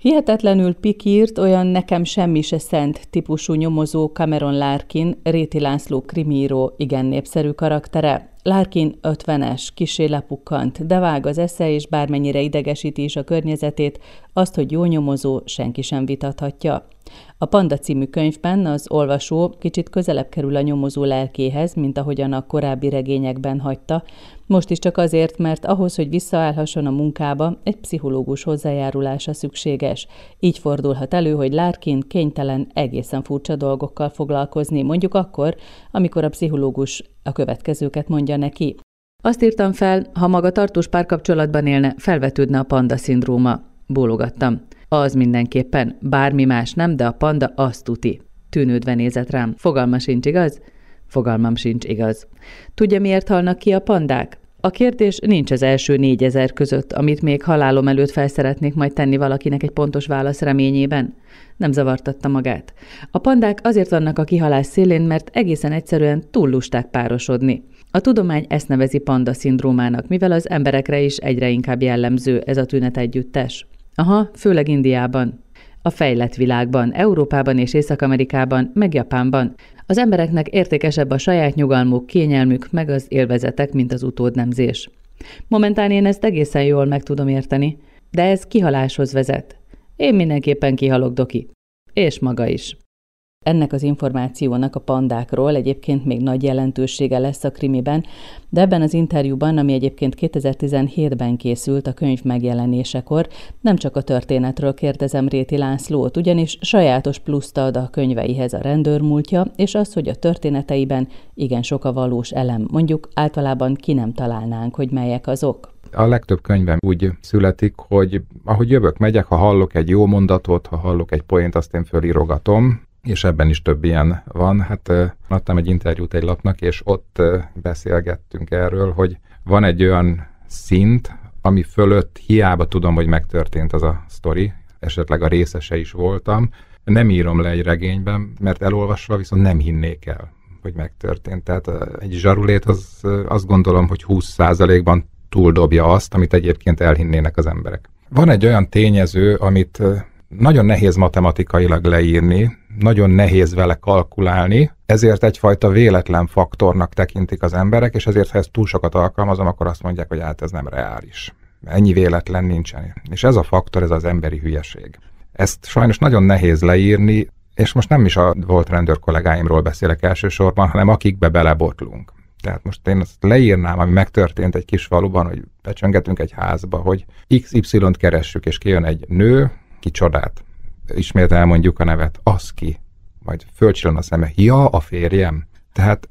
Hihetetlenül pikírt, olyan nekem semmi se szent típusú nyomozó Cameron Larkin, Réti László krimíró igen népszerű karaktere. Larkin 50-es, kisé lepukkant, de vág az esze, és bármennyire idegesíti is a környezetét, azt, hogy jó nyomozó, senki sem vitathatja. A Panda című könyvben az olvasó kicsit közelebb kerül a nyomozó lelkéhez, mint ahogyan a korábbi regényekben hagyta, most is csak azért, mert ahhoz, hogy visszaállhasson a munkába, egy pszichológus hozzájárulása szükséges. Így fordulhat elő, hogy Larkin kénytelen egészen furcsa dolgokkal foglalkozni, mondjuk akkor, amikor a pszichológus a következőket mondja neki. Azt írtam fel, ha maga tartós párkapcsolatban élne, felvetődne a panda szindróma. Bólogattam. Az mindenképpen, bármi más nem, de a panda azt tuti. Tűnődve nézett rám. Fogalma sincs, igaz? Fogalmam sincs, igaz. Tudja, miért halnak ki a pandák? A kérdés nincs az első négyezer között, amit még halálom előtt felszeretnék majd tenni valakinek egy pontos válasz reményében. Nem zavartatta magát. A pandák azért vannak a kihalás szélén, mert egészen egyszerűen túl lusták párosodni. A tudomány ezt nevezi panda szindrómának, mivel az emberekre is egyre inkább jellemző ez a tünet együttes. Aha, főleg Indiában. A fejlett világban, Európában és Észak-Amerikában, meg Japánban. Az embereknek értékesebb a saját nyugalmuk, kényelmük, meg az élvezetek, mint az utódnemzés. Momentán én ezt egészen jól meg tudom érteni, de ez kihaláshoz vezet. Én mindenképpen kihalok, Doki. És maga is. Ennek az információnak a pandákról egyébként még nagy jelentősége lesz a krimiben, de ebben az interjúban, ami egyébként 2017-ben készült a könyv megjelenésekor, nem csak a történetről kérdezem Réti Lászlót, ugyanis sajátos pluszt ad a könyveihez a rendőrmúltja, és az, hogy a történeteiben igen sok a valós elem, mondjuk általában ki nem találnánk, hogy melyek azok. A legtöbb könyvem úgy születik, hogy ahogy jövök, megyek, ha hallok egy jó mondatot, ha hallok egy poént, azt én fölírogatom, és ebben is több ilyen van. Hát adtam egy interjút egy lapnak, és ott beszélgettünk erről, hogy van egy olyan szint, ami fölött hiába tudom, hogy megtörtént az a sztori, esetleg a részese is voltam, nem írom le egy regényben, mert elolvasva viszont nem hinnék el, hogy megtörtént. Tehát egy zsarulét az azt gondolom, hogy 20%-ban túldobja azt, amit egyébként elhinnének az emberek. Van egy olyan tényező, amit nagyon nehéz matematikailag leírni, nagyon nehéz vele kalkulálni, ezért egyfajta véletlen faktornak tekintik az emberek, és ezért, ha ezt túl sokat alkalmazom, akkor azt mondják, hogy hát ez nem reális. Ennyi véletlen nincsen. És ez a faktor, ez az emberi hülyeség. Ezt sajnos nagyon nehéz leírni, és most nem is a volt rendőr kollégáimról beszélek elsősorban, hanem akikbe belebotlunk. Tehát most én azt leírnám, ami megtörtént egy kis faluban, hogy becsöngetünk egy házba, hogy XY-t keressük, és kijön egy nő, kicsodát ismét elmondjuk a nevet, az ki, majd fölcsillan a szeme, ja, a férjem. Tehát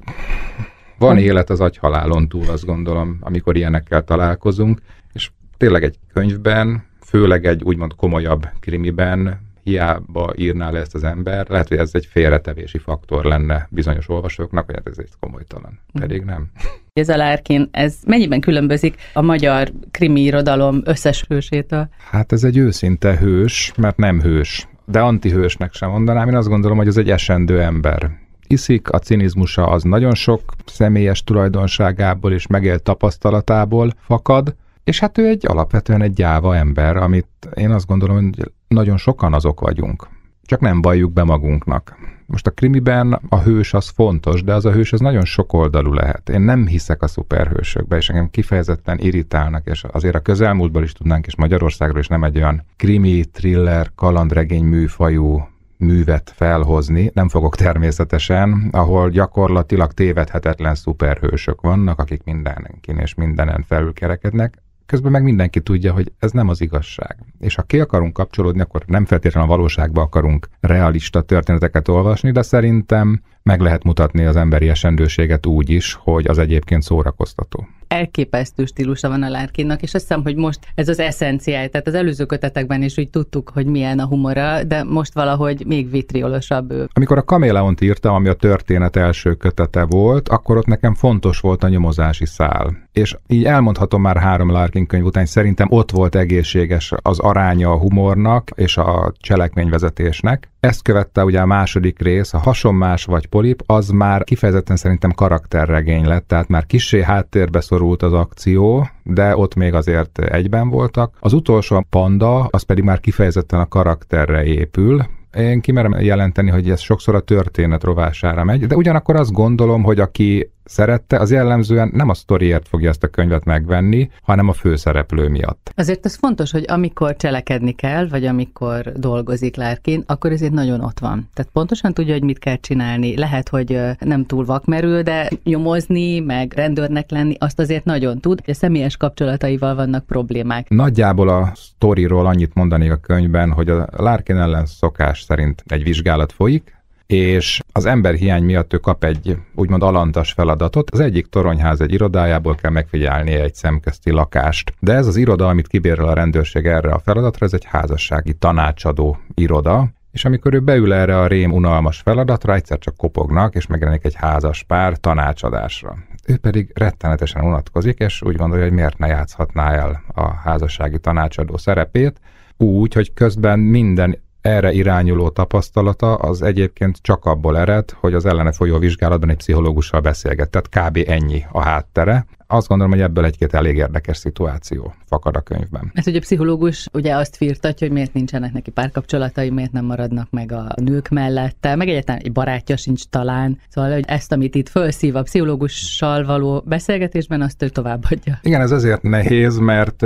van élet az agyhalálon túl, azt gondolom, amikor ilyenekkel találkozunk, és tényleg egy könyvben, főleg egy úgymond komolyabb krimiben hiába írná le ezt az ember, lehet, hogy ez egy félretevési faktor lenne bizonyos olvasóknak, hogy hát ez egy komolytalan. Pedig nem. Ez a Lárkin, ez mennyiben különbözik a magyar krimi irodalom összes hősétől? Hát ez egy őszinte hős, mert nem hős, de antihősnek sem mondanám. Én azt gondolom, hogy ez egy esendő ember. Iszik, a cinizmusa az nagyon sok személyes tulajdonságából és megélt tapasztalatából fakad, és hát ő egy alapvetően egy gyáva ember, amit én azt gondolom, hogy nagyon sokan azok vagyunk. Csak nem valljuk be magunknak. Most a krimiben a hős az fontos, de az a hős az nagyon sokoldalú lehet. Én nem hiszek a szuperhősökbe, és engem kifejezetten irritálnak, és azért a közelmúltból is tudnánk, és Magyarországról is nem egy olyan krimi, thriller, kalandregény műfajú művet felhozni, nem fogok természetesen, ahol gyakorlatilag tévedhetetlen szuperhősök vannak, akik mindenkin és mindenen felülkerekednek közben meg mindenki tudja, hogy ez nem az igazság. És ha ki akarunk kapcsolódni, akkor nem feltétlenül a valóságba akarunk realista történeteket olvasni, de szerintem meg lehet mutatni az emberi esendőséget úgy is, hogy az egyébként szórakoztató elképesztő stílusa van a Larkinnak, és azt hiszem, hogy most ez az eszenciál, tehát az előző kötetekben is úgy tudtuk, hogy milyen a humora, de most valahogy még vitriolosabb ő. Amikor a Kaméleont írtam, ami a történet első kötete volt, akkor ott nekem fontos volt a nyomozási szál. És így elmondhatom már három Larkin könyv után, szerintem ott volt egészséges az aránya a humornak és a cselekményvezetésnek. Ezt követte ugye a második rész, a hasonmás vagy polip, az már kifejezetten szerintem karakterregény lett, tehát már kissé háttérbe szorult az akció, de ott még azért egyben voltak. Az utolsó a panda, az pedig már kifejezetten a karakterre épül, én kimerem jelenteni, hogy ez sokszor a történet rovására megy, de ugyanakkor azt gondolom, hogy aki szerette, az jellemzően nem a sztoriért fogja ezt a könyvet megvenni, hanem a főszereplő miatt. Azért ez fontos, hogy amikor cselekedni kell, vagy amikor dolgozik Larkin, akkor ezért nagyon ott van. Tehát pontosan tudja, hogy mit kell csinálni. Lehet, hogy nem túl vakmerül, de nyomozni, meg rendőrnek lenni, azt azért nagyon tud. A személyes kapcsolataival vannak problémák. Nagyjából a sztoriról annyit mondanék a könyvben, hogy a Larkin ellen szokás szerint egy vizsgálat folyik, és az emberhiány miatt ő kap egy úgymond alantas feladatot. Az egyik toronyház egy irodájából kell megfigyelni egy szemközti lakást. De ez az iroda, amit kibérel a rendőrség erre a feladatra, ez egy házassági tanácsadó iroda, és amikor ő beül erre a rém unalmas feladatra, egyszer csak kopognak, és megjelenik egy házas pár tanácsadásra. Ő pedig rettenetesen unatkozik, és úgy gondolja, hogy miért ne játszhatná el a házassági tanácsadó szerepét, úgy, hogy közben minden erre irányuló tapasztalata az egyébként csak abból ered, hogy az ellene folyó vizsgálatban egy pszichológussal beszélget, tehát kb. ennyi a háttere. Azt gondolom, hogy ebből egy-két elég érdekes szituáció fakad a könyvben. Ez ugye a pszichológus ugye azt firtatja, hogy miért nincsenek neki párkapcsolatai, miért nem maradnak meg a nők mellette, meg egyáltalán egy barátja sincs talán. Szóval, hogy ezt, amit itt felszív a pszichológussal való beszélgetésben, azt ő továbbadja. Igen, ez azért nehéz, mert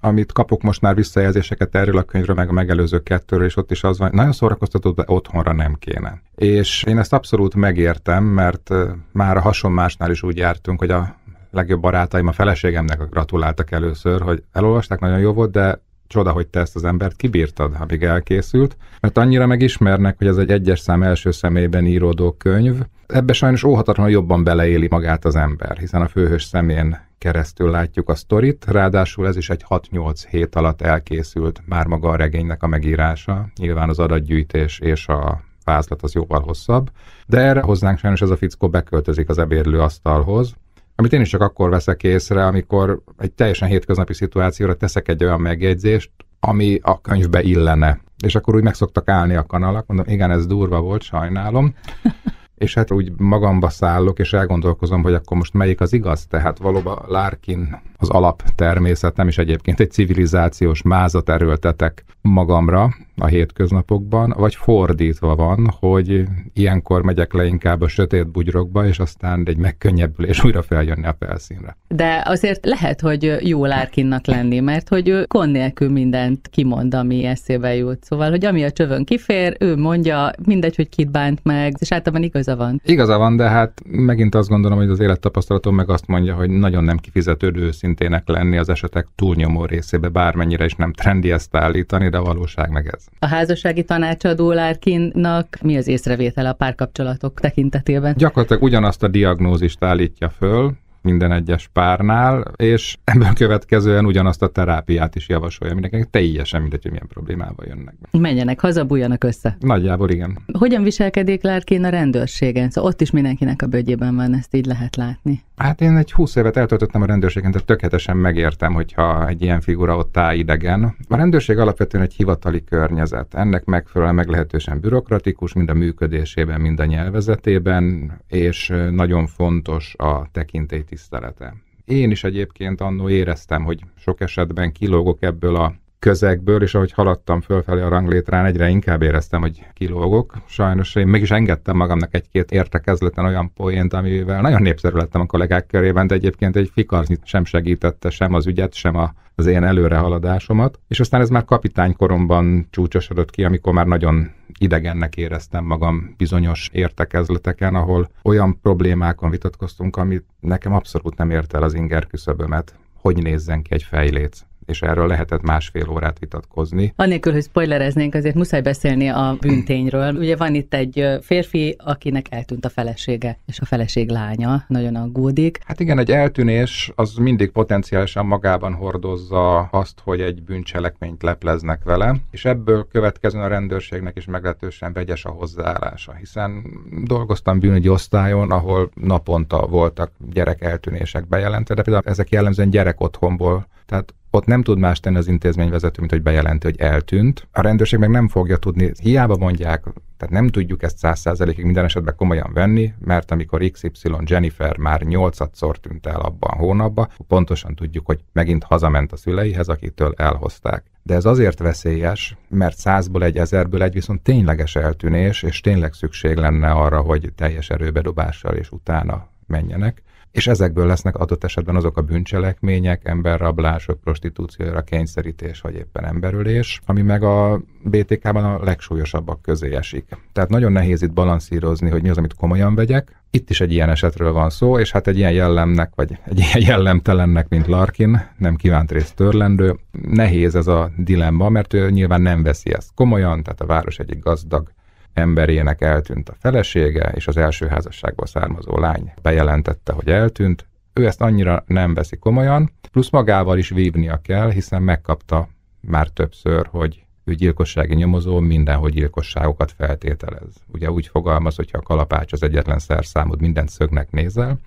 amit kapok most már visszajelzéseket erről a könyvről, meg a megelőző kettőről, és ott is az van, nagyon szórakoztató, de otthonra nem kéne. És én ezt abszolút megértem, mert már a hasonmásnál is úgy jártunk, hogy a legjobb barátaim a feleségemnek gratuláltak először, hogy elolvasták, nagyon jó volt, de csoda, hogy te ezt az embert kibírtad, amíg elkészült, mert annyira megismernek, hogy ez egy egyes szám első személyben íródó könyv. Ebbe sajnos óhatatlanul jobban beleéli magát az ember, hiszen a főhős szemén keresztül látjuk a sztorit, ráadásul ez is egy 6-8 hét alatt elkészült már maga a regénynek a megírása, nyilván az adatgyűjtés és a vázlat az jóval hosszabb, de erre hozzánk sajnos ez a fickó beköltözik az ebérlő asztalhoz, amit én is csak akkor veszek észre, amikor egy teljesen hétköznapi szituációra teszek egy olyan megjegyzést, ami a könyvbe illene. És akkor úgy meg szoktak állni a kanalak, mondom, igen, ez durva volt, sajnálom. és hát úgy magamba szállok, és elgondolkozom, hogy akkor most melyik az igaz. Tehát valóban Larkin az alap természet, nem is egyébként egy civilizációs mázat erőltetek magamra a hétköznapokban, vagy fordítva van, hogy ilyenkor megyek le inkább a sötét bugyrokba, és aztán egy megkönnyebbülés újra feljönni a felszínre. De azért lehet, hogy jó Larkinnak lenni, mert hogy ő kon nélkül mindent kimond, ami eszébe jut. Szóval, hogy ami a csövön kifér, ő mondja, mindegy, hogy kit bánt meg, és általában igaza van. Igaza van, de hát megint azt gondolom, hogy az élettapasztalatom meg azt mondja, hogy nagyon nem kifizetődő őszintének lenni az esetek túlnyomó részébe, bármennyire is nem trendi ezt állítani, de a valóság meg ez. A házassági tanácsadó Lárkinnak mi az észrevétele a párkapcsolatok tekintetében? Gyakorlatilag ugyanazt a diagnózist állítja föl, minden egyes párnál, és ebből következően ugyanazt a terápiát is javasolja mindenkinek, teljesen mindegy, hogy milyen problémával jönnek. Menjenek haza, bújjanak össze. Nagyjából igen. Hogyan viselkedik Lárkén a rendőrségen? Szóval ott is mindenkinek a bőgyében van, ezt így lehet látni. Hát én egy 20 évet eltöltöttem a rendőrségen, tehát tökéletesen megértem, hogyha egy ilyen figura ott áll idegen. A rendőrség alapvetően egy hivatali környezet. Ennek megfelelően meglehetősen bürokratikus, mind a működésében, mind a nyelvezetében, és nagyon fontos a tekintélytisztelete. Én is egyébként annó éreztem, hogy sok esetben kilógok ebből a közegből, és ahogy haladtam fölfelé a ranglétrán, egyre inkább éreztem, hogy kilógok. Sajnos én mégis engedtem magamnak egy-két értekezleten olyan poént, amivel nagyon népszerű lettem a kollégák körében, de egyébként egy fikarnyit sem segítette sem az ügyet, sem a, az én előrehaladásomat. És aztán ez már kapitánykoromban csúcsosodott ki, amikor már nagyon idegennek éreztem magam bizonyos értekezleteken, ahol olyan problémákon vitatkoztunk, amit nekem abszolút nem ért el az inger küszöbömet, hogy nézzen ki egy fejléc és erről lehetett másfél órát vitatkozni. Annélkül, hogy spoilereznénk, azért muszáj beszélni a bűntényről. Ugye van itt egy férfi, akinek eltűnt a felesége, és a feleség lánya nagyon aggódik. Hát igen, egy eltűnés az mindig potenciálisan magában hordozza azt, hogy egy bűncselekményt lepleznek vele, és ebből következően a rendőrségnek is meglehetősen vegyes a hozzáállása, hiszen dolgoztam bűnügyi osztályon, ahol naponta voltak gyerek eltűnések bejelentve, de például ezek jellemzően gyerek otthonból tehát ott nem tud más tenni az intézményvezető, mint hogy bejelenti, hogy eltűnt. A rendőrség meg nem fogja tudni, hiába mondják, tehát nem tudjuk ezt száz százalékig minden esetben komolyan venni, mert amikor XY Jennifer már nyolcadszor tűnt el abban a hónapban, pontosan tudjuk, hogy megint hazament a szüleihez, akitől elhozták. De ez azért veszélyes, mert százból egy, ezerből egy viszont tényleges eltűnés, és tényleg szükség lenne arra, hogy teljes erőbedobással és utána menjenek és ezekből lesznek adott esetben azok a bűncselekmények, emberrablások, prostitúcióra, kényszerítés, vagy éppen emberülés, ami meg a BTK-ban a legsúlyosabbak közé esik. Tehát nagyon nehéz itt balanszírozni, hogy mi az, amit komolyan vegyek. Itt is egy ilyen esetről van szó, és hát egy ilyen jellemnek, vagy egy ilyen jellemtelennek, mint Larkin, nem kívánt részt törlendő. Nehéz ez a dilemma, mert ő nyilván nem veszi ezt komolyan, tehát a város egyik gazdag emberének eltűnt a felesége, és az első házasságból származó lány bejelentette, hogy eltűnt. Ő ezt annyira nem veszi komolyan, plusz magával is vívnia kell, hiszen megkapta már többször, hogy ő gyilkossági nyomozó mindenhol gyilkosságokat feltételez. Ugye úgy fogalmaz, hogyha a kalapács az egyetlen szerszámod, mindent szögnek nézel,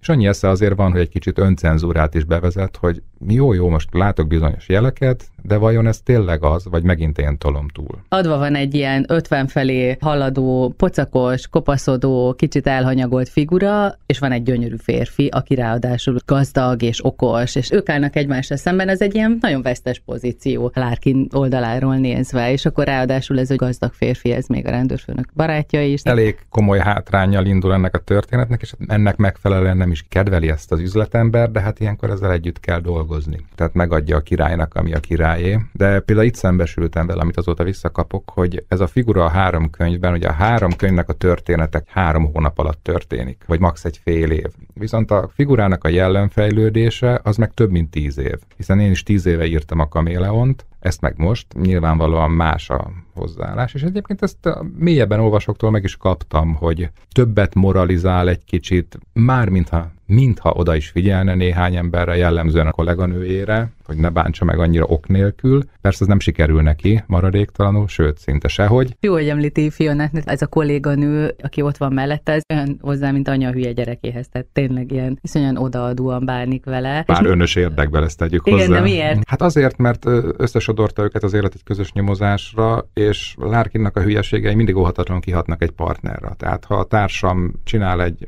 és annyi esze azért van, hogy egy kicsit öncenzúrát is bevezet, hogy jó, jó, most látok bizonyos jeleket, de vajon ez tényleg az, vagy megint én tolom túl? Adva van egy ilyen 50 felé haladó, pocakos, kopaszodó, kicsit elhanyagolt figura, és van egy gyönyörű férfi, aki ráadásul gazdag és okos, és ők állnak egymásra szemben, ez egy ilyen nagyon vesztes pozíció Larkin oldaláról nézve, és akkor ráadásul ez a gazdag férfi, ez még a rendőrfőnök barátja is. Elég komoly hátrányjal indul ennek a történetnek, és ennek megfelelően nem is kedveli ezt az üzletember, de hát ilyenkor ezzel együtt kell dolgozni. Tehát megadja a királynak, ami a királyé. De például itt szembesültem vele, amit azóta visszakapok, hogy ez a figura a három könyvben, ugye a három könyvnek a történetek három hónap alatt történik, vagy max. egy fél év. Viszont a figurának a jellemfejlődése az meg több mint tíz év. Hiszen én is tíz éve írtam a kaméleont, ezt meg most, nyilvánvalóan más a hozzáállás, és egyébként ezt a mélyebben olvasóktól meg is kaptam, hogy többet moralizál egy kicsit, már mintha mintha oda is figyelne néhány emberre, jellemzően a kolléganőjére, hogy ne bántsa meg annyira ok nélkül. Persze ez nem sikerül neki maradéktalanul, sőt, szinte sehogy. Jó, hogy említi Fionát, ez a kolléganő, aki ott van mellette, ez olyan hozzá, mint anya hülye gyerekéhez, tehát tényleg ilyen iszonyan odaadóan bánik vele. Bár és önös érdekben ezt tegyük igen, hozzá. de miért? Hát azért, mert összesodorta őket az élet egy közös nyomozásra, és Lárkinnak a hülyeségei mindig óhatatlanul kihatnak egy partnerre. Tehát ha a társam csinál egy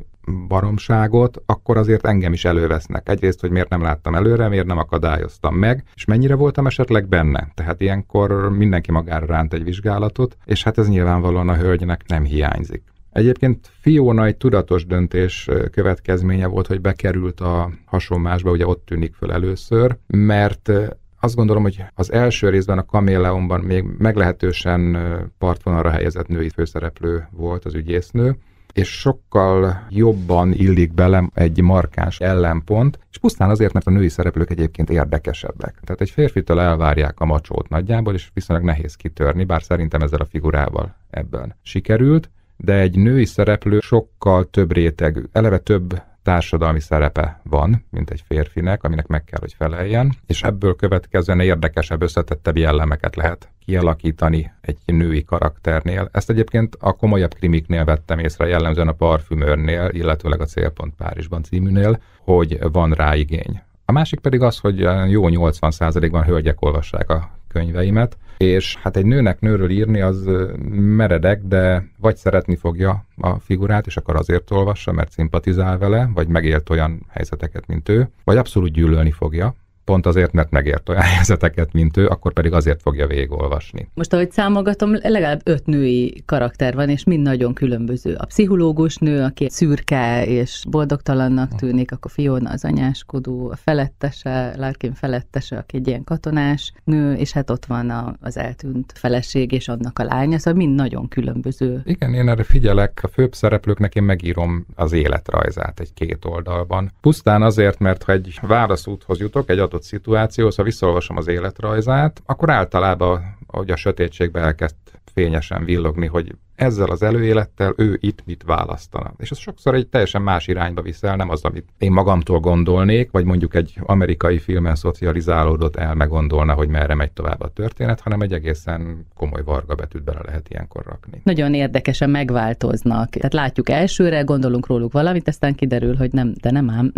baromságot, akkor azért engem is elővesznek. Egyrészt, hogy miért nem láttam előre, miért nem akadályoztam meg, és mennyire voltam esetleg benne. Tehát ilyenkor mindenki magára ránt egy vizsgálatot, és hát ez nyilvánvalóan a hölgynek nem hiányzik. Egyébként Fiona egy tudatos döntés következménye volt, hogy bekerült a hasonlásba, ugye ott tűnik föl először, mert azt gondolom, hogy az első részben a Kaméleonban még meglehetősen partvonalra helyezett női főszereplő volt az ügyésznő, és sokkal jobban illik bele egy markáns ellenpont, és pusztán azért, mert a női szereplők egyébként érdekesebbek. Tehát egy férfitől elvárják a macsót nagyjából, és viszonylag nehéz kitörni, bár szerintem ezzel a figurával ebben sikerült, de egy női szereplő sokkal több rétegű, eleve több társadalmi szerepe van, mint egy férfinek, aminek meg kell, hogy feleljen, és ebből következően érdekesebb, összetettebb jellemeket lehet kialakítani egy női karakternél. Ezt egyébként a komolyabb krimiknél vettem észre, jellemzően a parfümőrnél, illetőleg a Célpont Párizsban címűnél, hogy van rá igény. A másik pedig az, hogy jó 80%-ban hölgyek olvassák a könyveimet, és hát egy nőnek nőről írni az meredek, de vagy szeretni fogja a figurát, és akkor azért olvassa, mert szimpatizál vele, vagy megélt olyan helyzeteket, mint ő, vagy abszolút gyűlölni fogja, pont azért, mert megért olyan helyzeteket, mint ő, akkor pedig azért fogja végigolvasni. Most, ahogy számolgatom, legalább öt női karakter van, és mind nagyon különböző. A pszichológus nő, aki szürke és boldogtalannak tűnik, akkor Fiona az anyáskodó, a felettese, Larkin felettese, aki egy ilyen katonás nő, és hát ott van a, az eltűnt feleség és annak a lánya, szóval mind nagyon különböző. Igen, én erre figyelek, a főbb szereplőknek én megírom az életrajzát egy két oldalban. Pusztán azért, mert ha egy válaszúthoz jutok, egy adott adott szituációhoz, ha visszaolvasom az életrajzát, akkor általában, ahogy a sötétségbe elkezd fényesen villogni, hogy ezzel az előélettel ő itt mit választana. És ez sokszor egy teljesen más irányba viszel, nem az, amit én magamtól gondolnék, vagy mondjuk egy amerikai filmen szocializálódott elme gondolna, hogy merre megy tovább a történet, hanem egy egészen komoly varga betűt bele lehet ilyenkor rakni. Nagyon érdekesen megváltoznak. Tehát látjuk elsőre, gondolunk róluk valamit, aztán kiderül, hogy nem, de nem ám.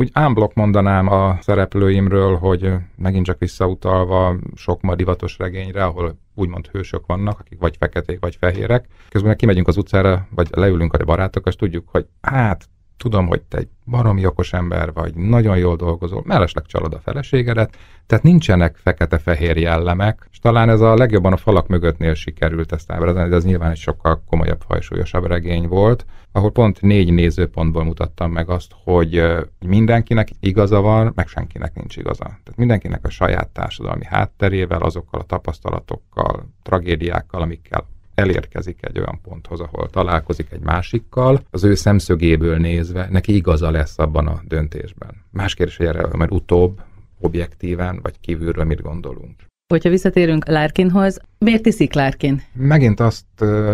Úgy ámblok mondanám a szereplőimről, hogy megint csak visszautalva sok ma divatos regényre, ahol úgymond hősök vannak, akik vagy feketék, vagy fehérek. Közben kimegyünk az utcára, vagy leülünk a barátok, és tudjuk, hogy hát tudom, hogy te egy baromi okos ember vagy, nagyon jól dolgozol, mellesleg csalod a feleségedet, tehát nincsenek fekete-fehér jellemek, és talán ez a legjobban a falak mögöttnél sikerült ezt ábrázolni, de ez nyilván egy sokkal komolyabb, fajsúlyosabb regény volt, ahol pont négy nézőpontból mutattam meg azt, hogy mindenkinek igaza van, meg senkinek nincs igaza. Tehát mindenkinek a saját társadalmi hátterével, azokkal a tapasztalatokkal, tragédiákkal, amikkel elérkezik egy olyan ponthoz, ahol találkozik egy másikkal, az ő szemszögéből nézve neki igaza lesz abban a döntésben. Más kérdés, hogy erre mert utóbb, objektíven, vagy kívülről mit gondolunk. Hogyha visszatérünk Larkinhoz, miért iszik Larkin? Megint azt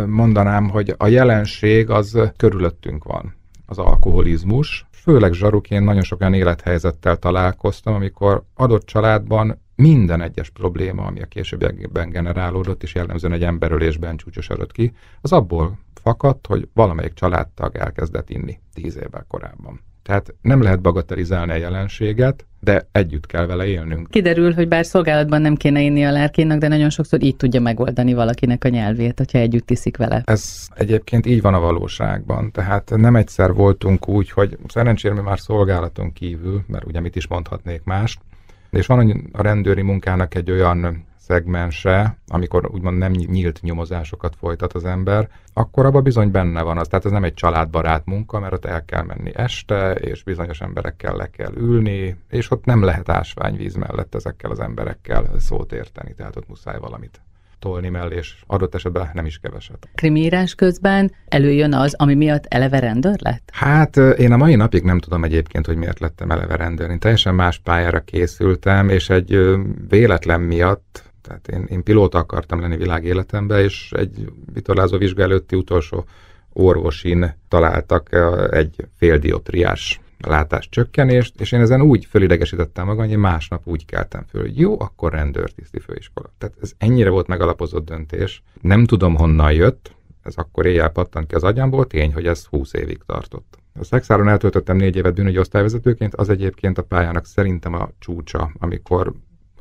mondanám, hogy a jelenség az körülöttünk van, az alkoholizmus. Főleg zsaruként nagyon sok olyan élethelyzettel találkoztam, amikor adott családban minden egyes probléma, ami a későbbiekben generálódott, és jellemzően egy emberölésben csúcsosodott ki, az abból fakadt, hogy valamelyik családtag elkezdett inni tíz évvel korábban. Tehát nem lehet bagatelizálni a jelenséget, de együtt kell vele élnünk. Kiderül, hogy bár szolgálatban nem kéne inni a lárkénnek, de nagyon sokszor így tudja megoldani valakinek a nyelvét, hogyha együtt iszik vele. Ez egyébként így van a valóságban. Tehát nem egyszer voltunk úgy, hogy szerencsére mi már szolgálaton kívül, mert ugye mit is mondhatnék mást, és van a rendőri munkának egy olyan szegmense, amikor úgymond nem nyílt nyomozásokat folytat az ember, akkor abban bizony benne van az. Tehát ez nem egy családbarát munka, mert ott el kell menni este, és bizonyos emberekkel le kell ülni, és ott nem lehet ásványvíz mellett ezekkel az emberekkel szót érteni, tehát ott muszáj valamit tolni mellé, és adott esetben nem is keveset. Krimírás közben előjön az, ami miatt eleve rendőr lett? Hát én a mai napig nem tudom egyébként, hogy miért lettem eleve rendőr. Én teljesen más pályára készültem, és egy véletlen miatt tehát én, én pilóta akartam lenni világéletemben, és egy vitorlázó vizsga előtti utolsó orvosin találtak egy féldiotriás látás csökkenést, és én ezen úgy fölidegesítettem magam, hogy én másnap úgy keltem föl, hogy jó, akkor rendőrtiszti főiskola. Tehát ez ennyire volt megalapozott döntés. Nem tudom, honnan jött, ez akkor éjjel pattant ki az agyamból, tény, hogy ez 20 évig tartott. A szexáron eltöltöttem négy évet bűnügyi osztályvezetőként, az egyébként a pályának szerintem a csúcsa, amikor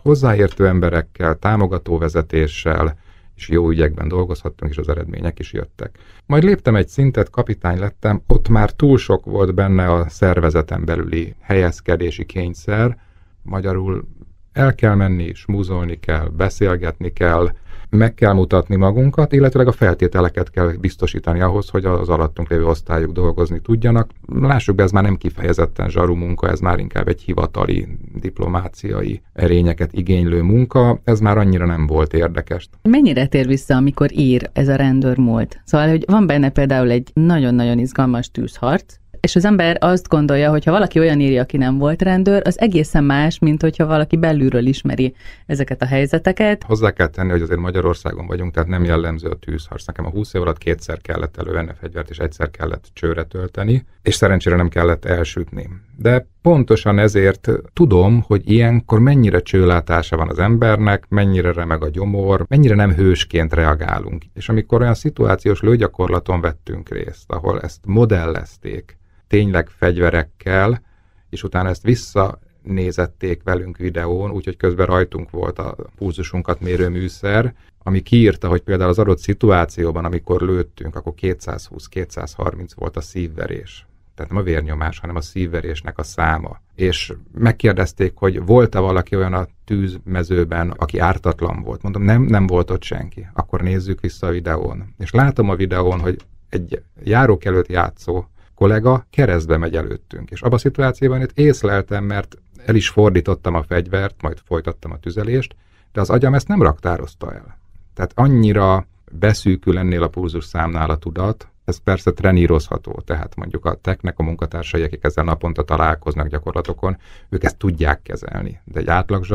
hozzáértő emberekkel, támogató vezetéssel, és jó ügyekben dolgozhattunk, és az eredmények is jöttek. Majd léptem egy szintet, kapitány lettem, ott már túl sok volt benne a szervezeten belüli helyezkedési kényszer, magyarul el kell menni, smúzolni kell, beszélgetni kell, meg kell mutatni magunkat, illetve a feltételeket kell biztosítani ahhoz, hogy az alattunk lévő osztályok dolgozni tudjanak. Lássuk be, ez már nem kifejezetten zsaru munka, ez már inkább egy hivatali, diplomáciai erényeket igénylő munka, ez már annyira nem volt érdekes. Mennyire tér vissza, amikor ír ez a rendőr múlt? Szóval, hogy van benne például egy nagyon-nagyon izgalmas tűzharc, és az ember azt gondolja, hogy ha valaki olyan írja, aki nem volt rendőr, az egészen más, mint hogyha valaki belülről ismeri ezeket a helyzeteket. Hozzá kell tenni, hogy azért Magyarországon vagyunk, tehát nem jellemző a tűzharc. Nekem a 20 év alatt kétszer kellett elővenni a fegyvert, és egyszer kellett csőre tölteni, és szerencsére nem kellett elsütni. De pontosan ezért tudom, hogy ilyenkor mennyire csőlátása van az embernek, mennyire remeg a gyomor, mennyire nem hősként reagálunk. És amikor olyan szituációs lőgyakorlaton vettünk részt, ahol ezt modellezték, tényleg fegyverekkel, és utána ezt visszanézették velünk videón, úgyhogy közben rajtunk volt a pulzusunkat mérő műszer, ami kiírta, hogy például az adott szituációban, amikor lőttünk, akkor 220-230 volt a szívverés. Tehát nem a vérnyomás, hanem a szívverésnek a száma. És megkérdezték, hogy volt-e valaki olyan a tűzmezőben, aki ártatlan volt. Mondom, nem, nem volt ott senki. Akkor nézzük vissza a videón. És látom a videón, hogy egy járók előtt játszó kollega keresztbe megy előttünk. És abban a szituációban itt észleltem, mert el is fordítottam a fegyvert, majd folytattam a tüzelést, de az agyam ezt nem raktározta el. Tehát annyira beszűkül ennél a pulzus számnál a tudat, Ez persze trenírozható, tehát mondjuk a technek a munkatársai, akik ezzel naponta találkoznak gyakorlatokon, ők ezt tudják kezelni, de egy átlag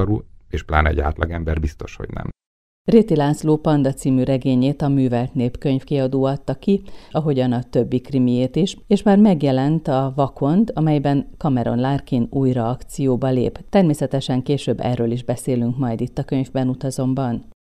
és pláne egy átlagember biztos, hogy nem. Réti László Panda című regényét a Művelt Népkönyv kiadó adta ki, ahogyan a többi krimiét is, és már megjelent a Vakond, amelyben Cameron Larkin újra akcióba lép. Természetesen később erről is beszélünk majd itt a könyvben utazomban.